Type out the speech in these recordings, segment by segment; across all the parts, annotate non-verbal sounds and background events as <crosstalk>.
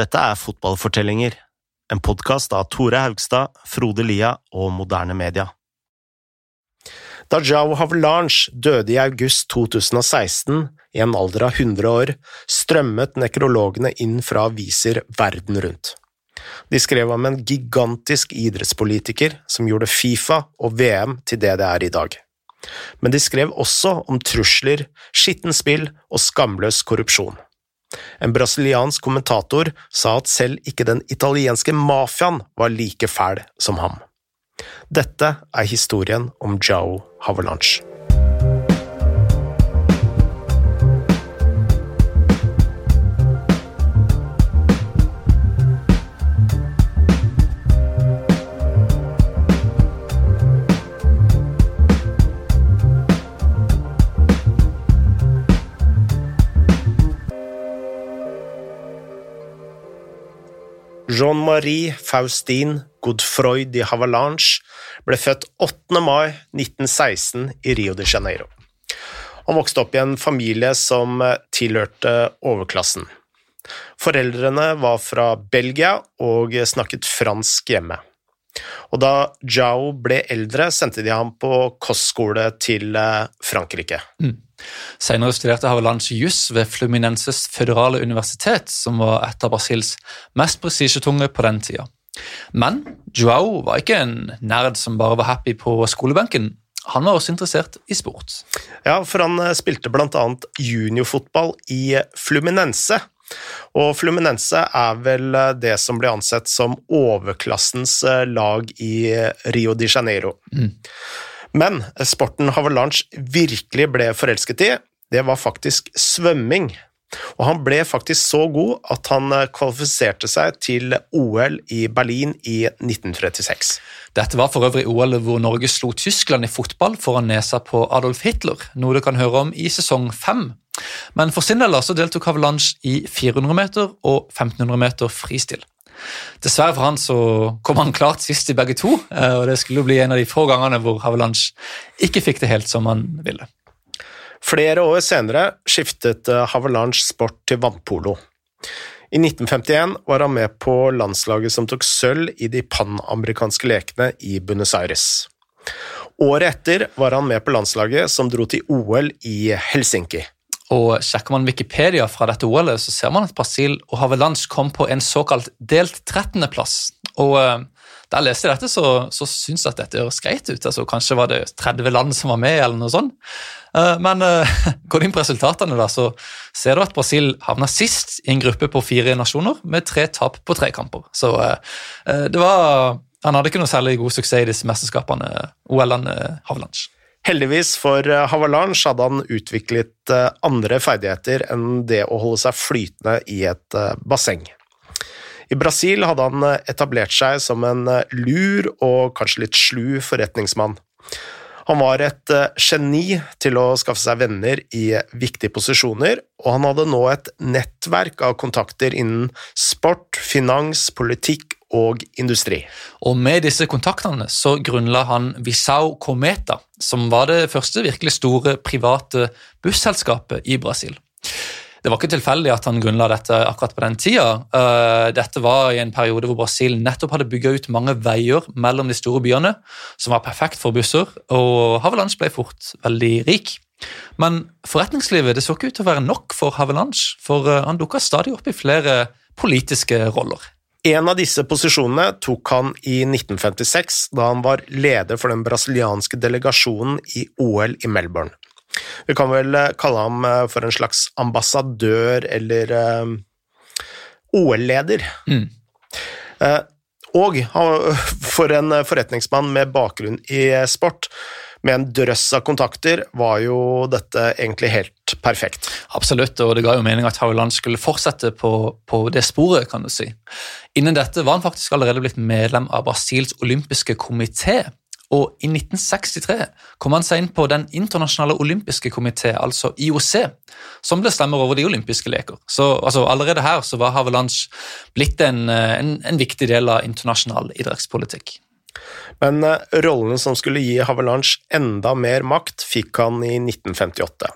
Dette er Fotballfortellinger, en podkast av Tore Haugstad, Frode Lia og Moderne Media. Da Jao Havelange døde i august 2016, i en alder av 100 år, strømmet nekrologene inn fra aviser verden rundt. De skrev om en gigantisk idrettspolitiker som gjorde Fifa og VM til det det er i dag. Men de skrev også om trusler, skittent spill og skamløs korrupsjon. En brasiliansk kommentator sa at selv ikke den italienske mafiaen var like fæl som ham. Dette er historien om Jao Havelange. Jean-Marie Faustin Godfroy de Havalanche ble født 8. mai 1916 i Rio de Janeiro. Han vokste opp i en familie som tilhørte overklassen. Foreldrene var fra Belgia og snakket fransk hjemme. Og da Jao ble eldre, sendte de ham på kostskole til Frankrike. Mm. Senere studerte Havelange juss ved Fluminenses føderale universitet, som var et av Brasils mest prestisjetunge på den tida. Men Joao var ikke en nerd som bare var happy på skolebenken. Han var også interessert i sport. Ja, for han spilte blant annet juniorfotball i Fluminense. Og Fluminense er vel det som ble ansett som overklassens lag i Rio de Janeiro. Mm. Men sporten Havelange virkelig ble forelsket i, det var faktisk svømming. Og han ble faktisk så god at han kvalifiserte seg til OL i Berlin i 1936. Dette var for øvrig OL hvor Norge slo Tyskland i fotball foran nesa på Adolf Hitler, noe du kan høre om i sesong fem. Men for sin del deltok Havelange i 400 meter og 1500 meter fristil. Dessverre for han så kom han klart sist i begge to, og det skulle bli en av de få gangene hvor Havelange ikke fikk det helt som han ville. Flere år senere skiftet Havelange sport til vannpolo. I 1951 var han med på landslaget som tok sølv i de panamerikanske lekene i Buenos Aires. Året etter var han med på landslaget som dro til OL i Helsinki. Og Sjekker man Wikipedia fra dette OL-et, så ser man at Brasil og Havelange kom på en såkalt delt 13.-plass. Og uh, Da jeg leste dette, så, så syntes jeg at dette høres greit ut. Altså, kanskje var det 30 land som var med, eller noe sånt. Uh, men uh, <laughs> går du inn på resultatene, da, så ser du at Brasil havna sist i en gruppe på fire nasjoner, med tre tap på tre kamper. Så det var Han hadde ikke noe særlig god suksess i disse mesterskapene, OL-ene Havelange. Heldigvis for Havalanche hadde han utviklet andre ferdigheter enn det å holde seg flytende i et basseng. I Brasil hadde han etablert seg som en lur og kanskje litt slu forretningsmann. Han var et geni til å skaffe seg venner i viktige posisjoner, og han hadde nå et nettverk av kontakter innen sport, finans, politikk og industri. Og Med disse kontaktene så grunnla han Visao Cometa, som var det første virkelig store private busselskapet i Brasil. Det var ikke tilfeldig at han grunnla dette akkurat på den tida. Dette var i en periode hvor Brasil nettopp hadde bygga ut mange veier mellom de store byene, som var perfekt for busser, og Havelange ble fort veldig rik. Men forretningslivet det så ikke ut til å være nok for Havelange, for han dukka stadig opp i flere politiske roller. En av disse posisjonene tok han i 1956, da han var leder for den brasilianske delegasjonen i OL i Melbourne. Vi kan vel kalle ham for en slags ambassadør eller uh, OL-leder. Mm. Og for en forretningsmann med bakgrunn i sport, med en drøss av kontakter, var jo dette egentlig helt perfekt. Absolutt, og det ga jo mening at Haveland skulle fortsette på, på, det sporet, kan du si. Innen dette var han faktisk allerede blitt medlem av Brasils olympiske komité, og i 1963 kom han seg inn på Den internasjonale olympiske komité, altså IOC, som bestemmer over de olympiske leker. Så altså, Allerede her så var Havelange blitt en, en, en viktig del av internasjonal idrettspolitikk. Men rollen som skulle gi Havelanche enda mer makt, fikk han i 1958.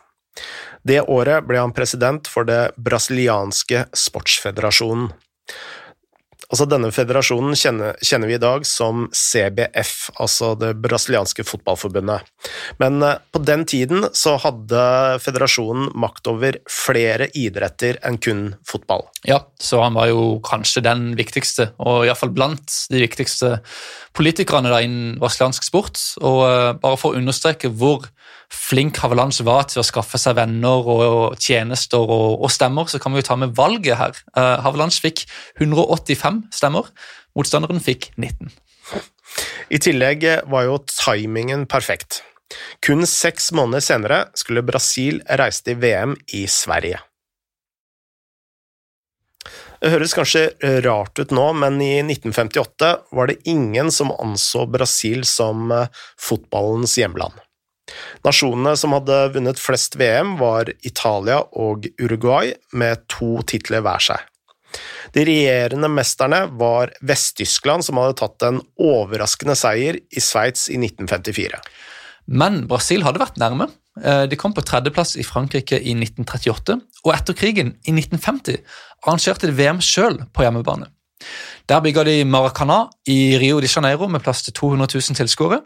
Det året ble han president for det brasilianske sportsfederasjonen. Altså Denne federasjonen kjenner, kjenner, vi i dag som CBF, altså det brasilianske fotballforbundet. Men eh, på den tiden så hadde federasjonen makt over flere idretter enn kun fotball. Ja, så han var jo kanskje den viktigste, og iallfall blant de viktigste politikerne da innen brasiliansk sport. Og eh, bare for å understreke hvor flink Havelands var til å skaffe seg venner og tjenester og, og stemmer, så kan vi jo ta med valget her. Uh, Havelange fikk 185 stemmer, motstanderen fikk 19. I tillegg var jo timingen perfekt. Kun seks måneder senere skulle Brasil reise til VM i Sverige. Det høres kanskje rart ut nå, men i 1958 var det ingen som anså Brasil som eh, fotballens hjemland. Nasjonene som hadde vunnet flest VM, var Italia og Uruguay, med to titler hver seg. De regjerende mesterne var Vest-Tyskland, som hadde tatt en overraskende seier i Sveits i 1954. Men Brasil hadde vært nærme. Eh, de kom på tredjeplass i Frankrike i 1938, og etter krigen, i 1950, arrangerte de VM sjøl på hjemmebane. Der bygga de Maracana i Rio de Janeiro med plass til 200 000 tilskuere,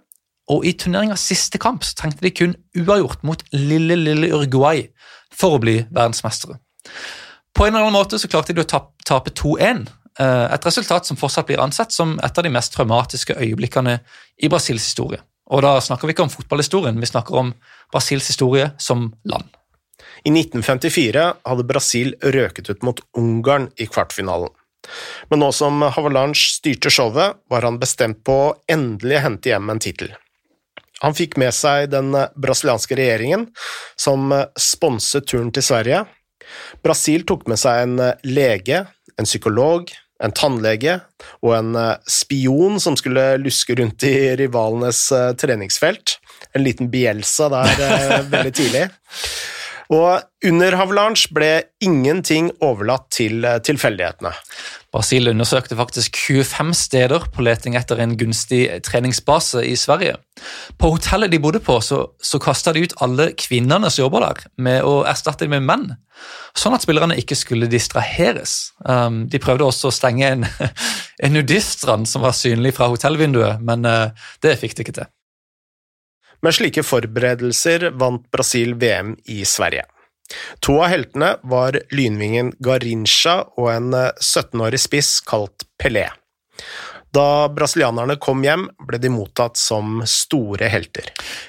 og i turneringas siste kamp så trengte de kun uavgjort mot lille, lille Uruguay for å bli verdensmestere. På en eller annen måte så klarte de å tape 2-1, eh, et resultat som fortsatt blir ansett som et av de mest traumatiske øyeblikkene i Brasils historie. Og da snakker vi ikke om fotballhistorien, vi snakker om Brasils historie som land. I 1954 hadde Brasil røket ut mot Ungarn i kvartfinalen. Men nå som Havalanche styrte showet, var han bestemt på å endelig hente hjem en tittel. Han fikk med seg den brasilianske regjeringen, som sponset turen til Sverige. Brasil tok med seg en lege, en psykolog, en tannlege og en spion som skulle luske rundt i rivalenes treningsfelt. En liten Bielsa der veldig tidlig. Og under Havelange ble ingenting overlatt til tilfeldighetene. Brasil undersøkte faktisk 25 steder på leting etter en gunstig treningsbase i Sverige. På hotellet de bodde på, så, så kasta de ut alle kvinnene som jobber der, med å erstatte dem med menn, sånn at spillerne ikke skulle distraheres. Um, de prøvde også å stenge en, <laughs> en nudiststrand som var synlig fra hotellvinduet, men uh, det fikk de ikke til. Med slike forberedelser vant Brasil VM i Sverige. To av heltene var lynvingen Garincha og en 17-årig eh, spiss kalt Pelé. Da brasilianerne kom hjem, ble de mottatt som store helter.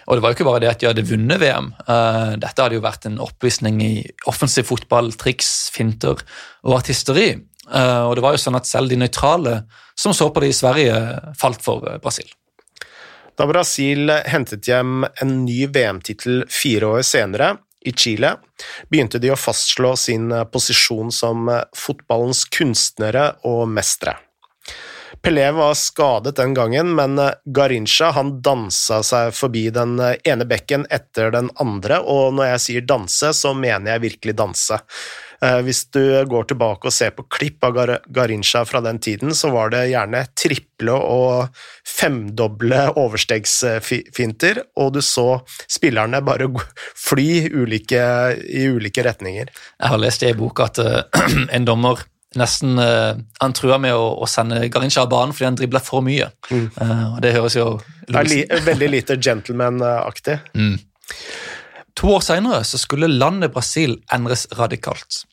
Og Det var jo ikke bare det at de hadde vunnet VM. Eh, dette hadde jo vært en oppvisning i offensiv fotball, triks, finter og artisteri. Eh, og det var jo sånn at selv de nøytrale som så på det i Sverige, falt for Brasil. Da Brasil hentet hjem en ny VM-tittel fire år senere, i Chile, begynte de å fastslå sin eh, posisjon som eh, fotballens kunstnere og mestere. Pelé var skadet den gangen, men eh, Garincha han dansa seg forbi den ene bekken etter den andre, og når jeg sier danse, så mener jeg virkelig danse. Eh, hvis du går tilbake og ser på klipp av Garincha fra den tiden, så var det gjerne triple og femdoble overstegsfinter, og du så spillerne bare fly ulike, i ulike retninger. Jeg har lest i boka at uh, <clears throat> en dommer nesten uh, han trua med å, å sende Garincha av banen fordi han dribla for mye. Mm. Uh, Det høres jo li Veldig lite gentleman-aktig. Mm. To år senere skulle landet Brasil endres radikalt.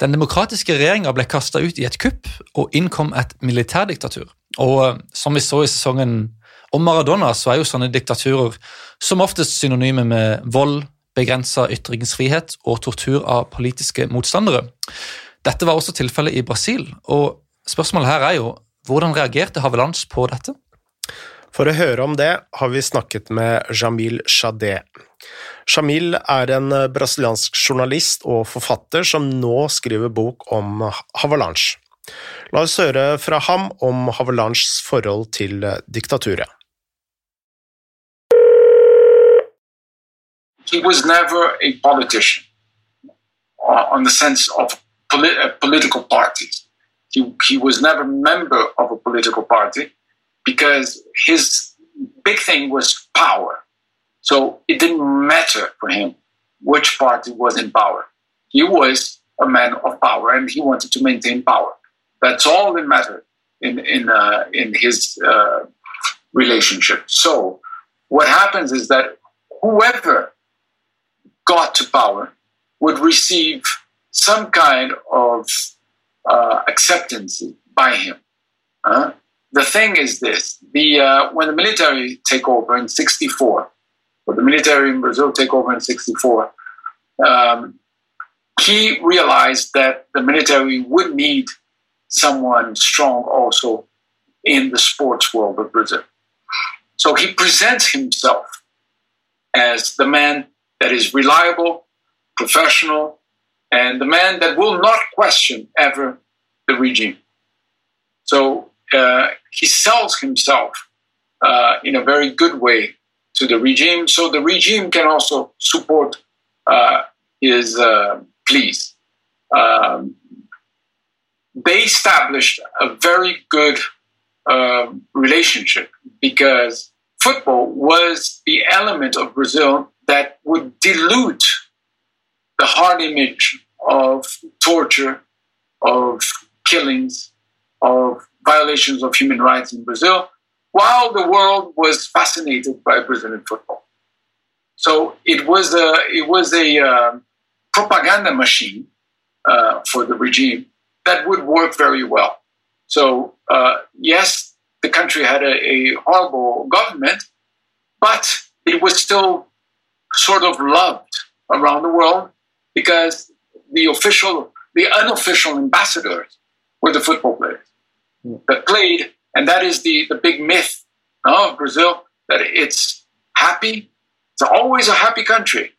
Den demokratiske regjeringa ble kasta ut i et kupp, og innkom et militærdiktatur. Og eh, som vi så i sesongen om Maradona, så er jo sånne diktaturer som oftest synonyme med vold, begrensa ytringsfrihet og tortur av politiske motstandere. Dette var også tilfellet i Brasil, og spørsmålet her er jo hvordan reagerte Havelands på dette? For å høre om det har vi snakket med Jamil Shadeh. Jamil er en eh, brasiliansk journalist og forfatter som nå skriver bok om Havalanche. La oss høre fra ham om Havalanches forhold til eh, diktaturet. He was never a politician uh, on the sense of polit a political party. He, he was never a member of a political party because his big thing was power. So it didn't matter for him which party was in power. He was a man of power and he wanted to maintain power. That's all that mattered in in uh, in his uh, relationship. So what happens is that whoever got to power would receive some kind of uh, acceptance by him. Uh, the thing is this: the uh, when the military take over in '64, or the military in Brazil take over in '64, um, he realized that the military would need someone strong also in the sports world of Brazil. So he presents himself as the man that is reliable, professional, and the man that will not question ever the regime. So uh, he sells himself uh, in a very good way to the regime, so the regime can also support uh, his uh, pleas. Um, they established a very good uh, relationship because football was the element of Brazil that would dilute the hard image of torture, of killings, of violations of human rights in Brazil, while the world was fascinated by Brazilian football. So it was a it was a uh, propaganda machine uh, for the regime that would work very well. So uh, yes, the country had a, a horrible government, but it was still sort of loved around the world because the official, the unofficial ambassadors were the football players that played, and that is the, the big myth of Brazil that it's happy. It's always a happy country.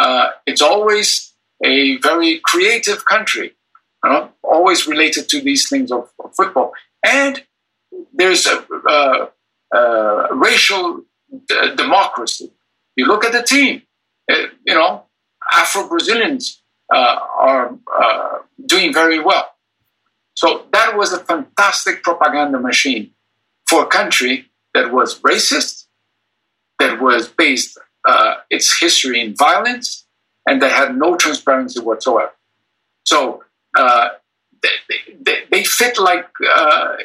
Uh, it's always a very creative country, uh, always related to these things of, of football. And there's a, a, a racial d- democracy. You look at the team, uh, you know, Afro Brazilians uh, are uh, doing very well. So that was a fantastic propaganda machine for a country that was racist, that was based uh, its history in violence, and that had no transparency whatsoever. So uh, they, they, they, fit like uh,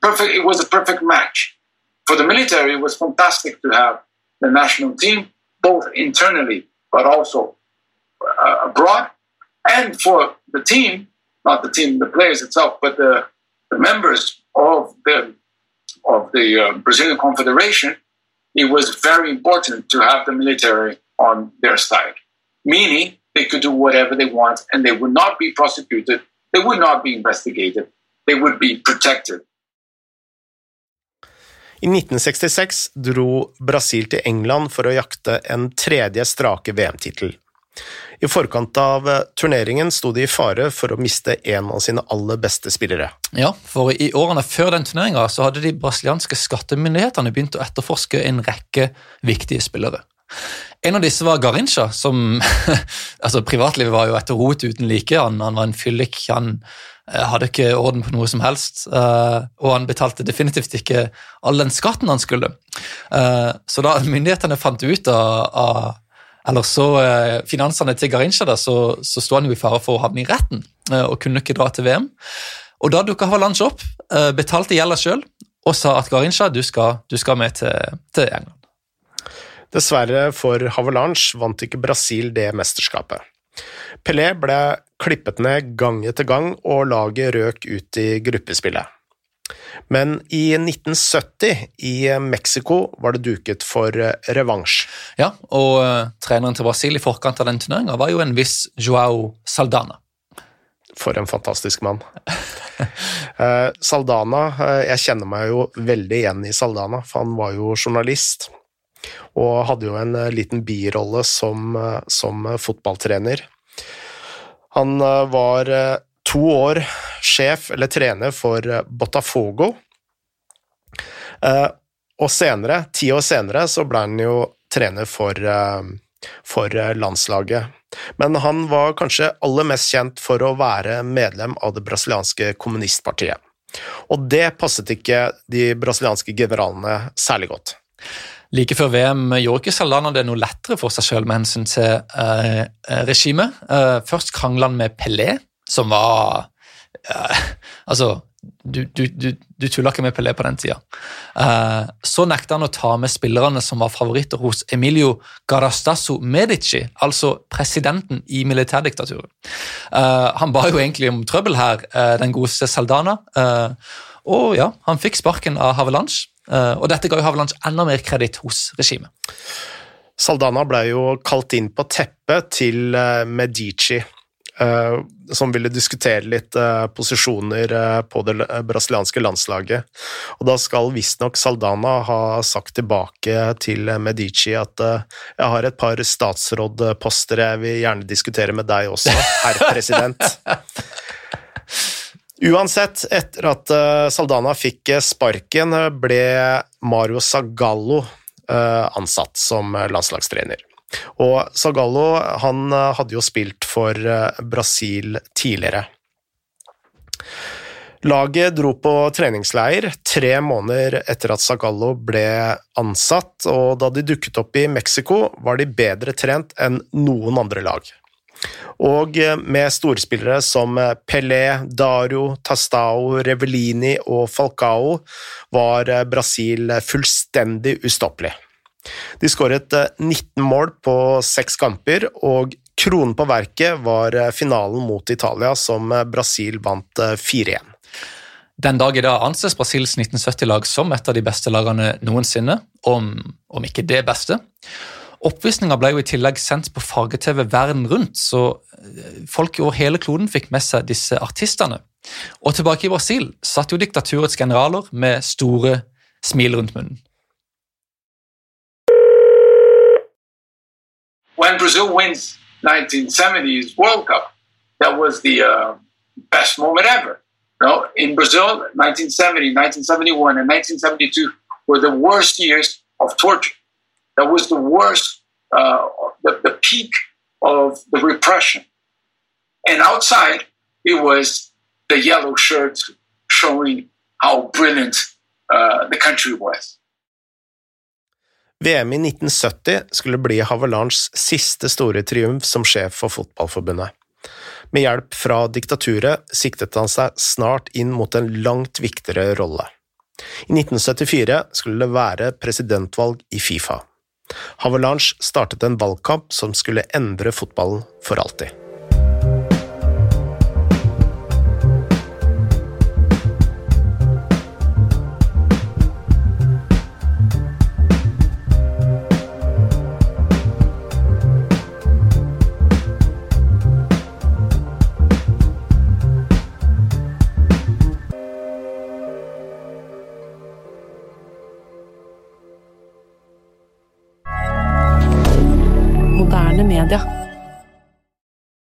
perfect. It was a perfect match for the military. It was fantastic to have the national team both internally but also uh, abroad, and for the team not the team, the players itself, but the, the members of the of the uh, Brazilian Confederation, it was very important to have the military on their side, meaning they could do whatever they want and they would not be prosecuted, they would not be investigated, they would be protected. I 1966 dro Brasil til England for å jakte en tredje strake VM-tittel. I forkant av eh, turneringen sto de i fare for å miste en av sine aller beste spillere. Ja, for i årene før den turneringa hadde de brasilianske skattemyndighetene begynt å etterforske en rekke viktige spillere. En av disse var Garincha, som <laughs> altså Privatlivet var jo etter rot uten like. Han, han var en fyllik, han eh, hadde ikke orden på noe som helst. Uh, og han betalte definitivt ikke all den skatten han skulle. Så da myndighetene fant ut av eller så eh, finansene til Garincha, da, så, så sto han jo i fare for å havne i retten eh, og kunne ikke dra til VM. Og Da dukka Havalanche opp, eh, betalte gjelda sjøl og sa at Garincha, du du skal med til, til, England. Dessverre for Havalanche vant ikke Brasil det mesterskapet. Pelé ble klippet ned gang etter gang, og laget røk ut i gruppespillet. Men i 1970, i Mexico, var det duket for eh, revansj. Ja, og uh, treneren til Brasil i forkant av den turneringa var jo en viss Joao Saldana. For en fantastisk mann. uh, <laughs> Saldana Jeg kjenner meg jo veldig igjen i Saldana, for han var jo journalist. Og hadde jo en liten birolle som, som fotballtrener. Han var to år sjef eller trener for eh, Botafogo. Eh, og senere, ti år senere, så ble han jo trener for, eh, for landslaget. Men han var kanskje aller mest kjent for å være medlem av det brasilianske kommunistpartiet. Og det passet ikke de brasilianske generalene særlig godt. Like før VM gjorde ikke Salana det noe lettere for seg selv med hensyn til eh, regimet. Eh, først krangla han med Pelé, som var uh, Altså, du, du, du, du tulla ikke med Pelé på den tida. Uh, så nekta han å ta med spillerne som var favoritter hos Emilio Garastasso Medici, altså presidenten i militærdiktaturet. Uh, han ba jo egentlig om trøbbel her, uh, den godeste Saldana. og ja, han fikk sparken av Havelange, og dette ga jo Havelange enda mer kreditt hos regimet. Saldana ble jo kalt inn på teppet til Medici som ville diskutere litt uh, posisjoner uh, på det brasilianske landslaget. Og da skal visstnok Saldana ha sagt tilbake til Medici at jeg har et par statsrådposter jeg vil gjerne diskutere med deg også, herr president. Uansett, etter at Saldana fikk sparken, ble Mario Zagallo ansatt som landslagstrener. Og Zagallo han eh, hadde jo spilt for eh, Brasil tidligere. Laget dro på treningsleir tre måneder etter at Zagallo ble ansatt, og da de dukket opp i Mexico, var de bedre trent enn noen andre lag. Og eh, med storspillere som Pelé, Dario, Tastao, Revellini og Falcao var Brasil fullstendig ustoppelig. De skåret 19 eh, mål på seks kamper, og kronen på verket var eh, finalen mot Italia, som eh, Brasil vant 4-1. Den dag i dag anses Brasils 1970-lag som et av de beste lagene noensinne, om, om ikke det beste. Oppvisninga ble jo i tillegg sendt på farge-TV verden rundt, så folk over hele kloden fikk med seg disse artistene. Og tilbake i Brasil satt jo diktaturets generaler med store smil rundt munnen. When Brazil wins 1970's World Cup, that was the uh, best moment ever. Know, in Brazil, 1970, 1971, and 1972 were the worst years of torture. That was the worst, uh, the, the peak of the repression. And outside, it was the yellow shirts showing how brilliant uh, the country was. VM i 1970 skulle bli Havelanges siste store triumf som sjef for Fotballforbundet. Med hjelp fra diktaturet siktet han seg snart inn mot en langt viktigere rolle. I 1974 skulle det være presidentvalg i Fifa. Havelange startet en valgkamp som skulle endre fotballen for alltid.